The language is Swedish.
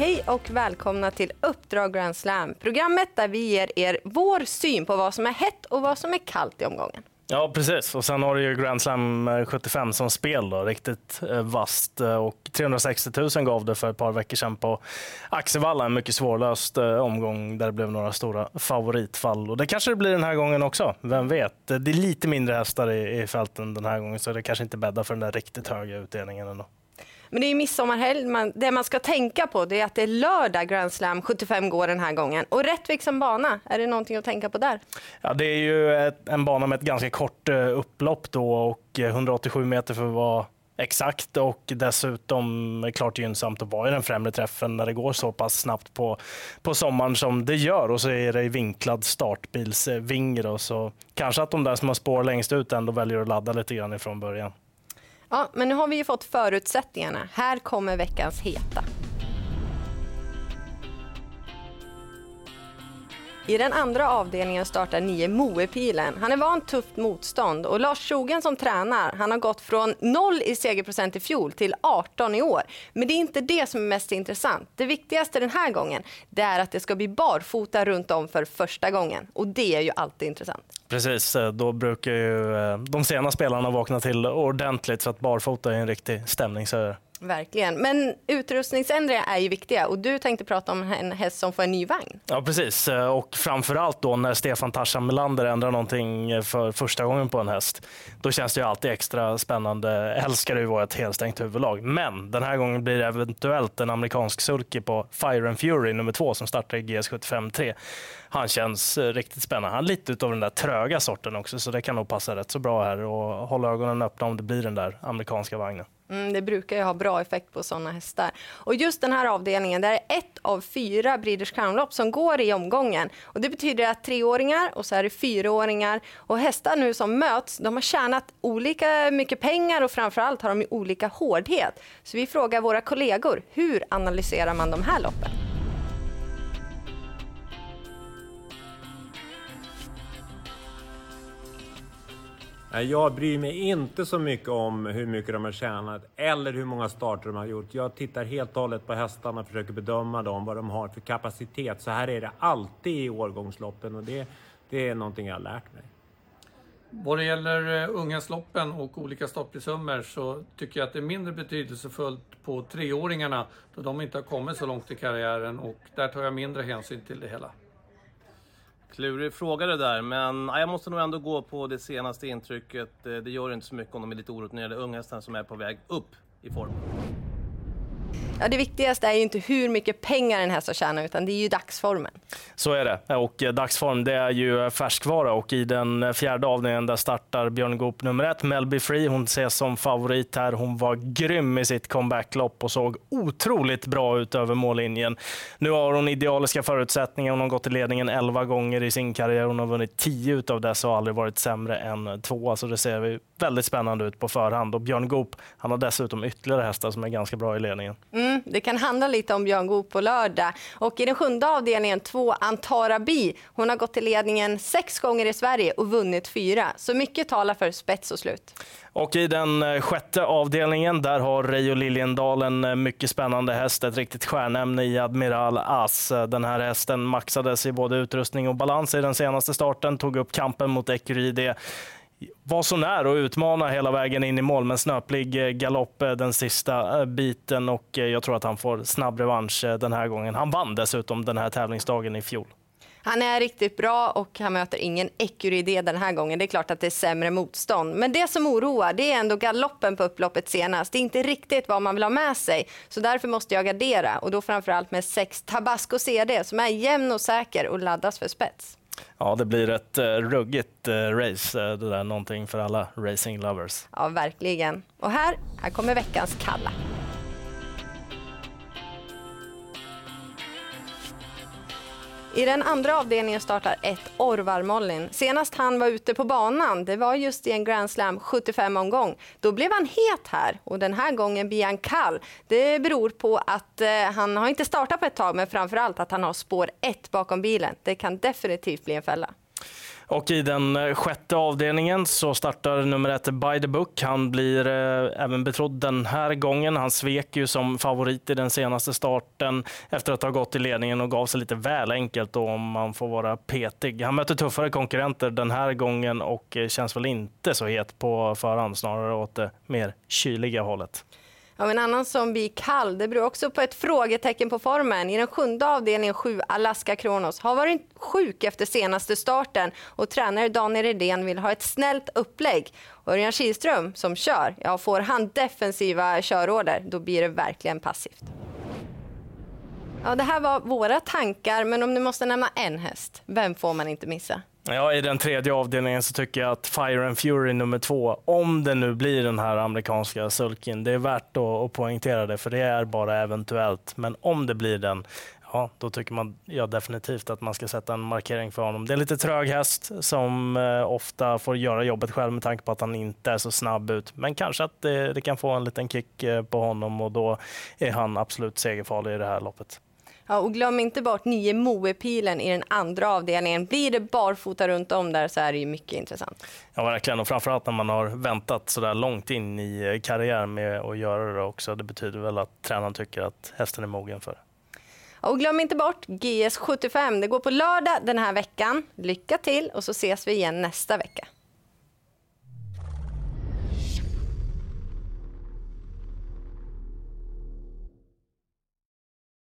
Hej och välkomna till Uppdrag Grand Slam, programmet där vi ger er vår syn på vad som är hett och vad som är kallt i omgången. Ja, precis. Och sen har du ju Grand Slam eh, 75 som spel, då, riktigt eh, vast. Eh, och 360 000 gav det för ett par veckor sedan på Axevalla. En mycket svårlöst eh, omgång där det blev några stora favoritfall. Och det kanske det blir den här gången också, vem vet? Det är lite mindre hästar i, i fälten den här gången, så det kanske inte bäddar för den där riktigt höga utdelningen ändå. Men det är midsommarhelg. Man, det man ska tänka på det är att det är lördag Grand Slam 75 går den här gången. Och Rättvik som bana, är det någonting att tänka på där? Ja, det är ju ett, en bana med ett ganska kort eh, upplopp då och eh, 187 meter för att vara exakt och dessutom klart gynnsamt att vara i den främre träffen när det går så pass snabbt på, på sommaren som det gör och så är det vinklad startbilsvinge så kanske att de där som har spår längst ut ändå väljer att ladda lite grann ifrån början. Ja, men nu har vi ju fått förutsättningarna. Här kommer veckans heta. I den andra avdelningen startar nio Moepilen. Han är van tufft motstånd och Lars Tjogen som tränar, han har gått från 0 i segerprocent i fjol till 18 i år. Men det är inte det som är mest intressant. Det viktigaste den här gången, det är att det ska bli barfota runt om för första gången och det är ju alltid intressant. Precis, eh, då brukar ju eh, de sena spelarna vakna till ordentligt för att barfota är en riktig stämningshöjare. Verkligen. Men utrustningsändringar är ju viktiga och du tänkte prata om en häst som får en ny vagn. Ja, precis. Och framförallt då när Stefan Tarzan Melander ändrar någonting för första gången på en häst. Då känns det ju alltid extra spännande. Älskar det ju vara ett helstängt huvudlag. Men den här gången blir det eventuellt en amerikansk sulky på Fire and Fury nummer två som startar i GS75 3. Han känns eh, riktigt spännande. Han är lite av den där tröga sorten också så det kan nog passa rätt så bra här och håll ögonen öppna om det blir den där amerikanska vagnen. Mm, det brukar ju ha bra effekt på sådana hästar. Och just den här avdelningen, där är ett av fyra Breeders Crown-lopp som går i omgången. Och det betyder att treåringar och så är det fyraåringar och hästar nu som möts, de har tjänat olika mycket pengar och framförallt har de olika hårdhet. Så vi frågar våra kollegor, hur analyserar man de här loppen? Jag bryr mig inte så mycket om hur mycket de har tjänat eller hur många starter de har gjort. Jag tittar helt och hållet på hästarna och försöker bedöma dem, vad de har för kapacitet. Så här är det alltid i årgångsloppen och det, det är någonting jag har lärt mig. Vad det gäller eh, unghästloppen och olika startprissummor så tycker jag att det är mindre betydelsefullt på treåringarna då de inte har kommit så långt i karriären och där tar jag mindre hänsyn till det hela. Klurig fråga det där, men jag måste nog ändå gå på det senaste intrycket. Eh, det gör inte så mycket om de är lite orutinerade unghästar som är på väg upp i form. Ja, det viktigaste är ju inte hur mycket pengar en häst har tjänat, utan det är ju dagsformen. Så är det. Och eh, dagsform det är ju eh, färskvara och i den eh, fjärde avdelningen där startar Björn Goop nummer ett, Melby Free. Hon ses som favorit här. Hon var grym i sitt comebacklopp och såg otroligt bra ut över mållinjen. Nu har hon idealiska förutsättningar. Hon har gått i ledningen 11 gånger i sin karriär. Hon har vunnit 10 av dessa och aldrig varit sämre än två. Så det ser väldigt spännande ut på förhand. Och Björn Goop han har dessutom ytterligare hästar som är ganska bra i ledningen. Mm. Det kan handla lite om Björn Goop på lördag. Och I den sjunde avdelningen, två Antara Bi. Hon har gått till ledningen sex gånger i Sverige och vunnit fyra. Så mycket talar för spets och slut. Och i den eh, sjätte avdelningen där har Reijo Liljendal en eh, mycket spännande häst, ett riktigt stjärnämne i Admiral As. Eh, den här hästen maxades i både utrustning och balans i den senaste starten, tog upp kampen mot Ecuride var så nära att utmana hela vägen in i mål, men snöplig eh, galopp eh, den sista eh, biten och jag tror att han får snabb revansch den här gången. Han vann dessutom den här tävlingsdagen i fjol. Han är riktigt bra och han möter ingen Ecuride den här gången. Det är klart att det är sämre motstånd. Men det som oroar det är ändå galoppen på upploppet senast. Det är inte riktigt vad man vill ha med sig. Så därför måste jag gardera och då framförallt med sex Tabasco CD som är jämn och säker och laddas för spets. Ja, det blir ett uh, ruggigt uh, race. Uh, det där någonting för alla racing lovers. Ja, verkligen. Och här, här kommer veckans kalla. I den andra avdelningen startar ett Orvar Mollin. Senast han var ute på banan, det var just i en Grand Slam 75-omgång. Då blev han het här och den här gången blir han kall. Det beror på att eh, han har inte startat på ett tag, men framför allt att han har spår 1 bakom bilen. Det kan definitivt bli en fälla. Och i den eh, sjätte avdelningen så startar nummer ett By the Book. Han blir eh, även betrodd den här gången. Han svek ju som favorit i den senaste starten efter att ha gått i ledningen och gav sig lite väl enkelt då, om man får vara petig. Han möter tuffare konkurrenter den här gången och eh, känns väl inte så het på förhand, snarare åt det mer kyliga hållet. Ja, en annan som blir kall, det beror också på ett frågetecken på formen. I den sjunde avdelningen, 7, Alaska Kronos, har varit sjuk efter senaste starten och tränare Daniel Redén vill ha ett snällt upplägg. Örjan Kihlström som kör, ja, får han defensiva körorder, då blir det verkligen passivt. Ja, det här var våra tankar, men om du måste nämna en häst, vem får man inte missa? Ja, I den tredje avdelningen så tycker jag att Fire and Fury nummer två, om det nu blir den här amerikanska sulken, det är värt att, poängtera det, för det är bara eventuellt. Men om det blir den, ja, då tycker man ja, definitivt att man ska sätta en markering för honom. Det är en lite trög häst som eh, ofta får göra jobbet själv med tanke på att han inte är så snabb ut. Men kanske att det, det kan få en liten kick eh, på honom och då är han absolut segerfarlig i det här loppet. Ja, och glöm inte bort nio Moepilen i den andra avdelningen. Blir det barfota runt om där så är det ju mycket intressant. Ja, verkligen. Och framförallt när man har väntat så där långt in i karriären med att göra det också. Det betyder väl att tränaren tycker att hästen är mogen för det. Och glöm inte bort GS75. Det går på lördag den här veckan. Lycka till och så ses vi igen nästa vecka.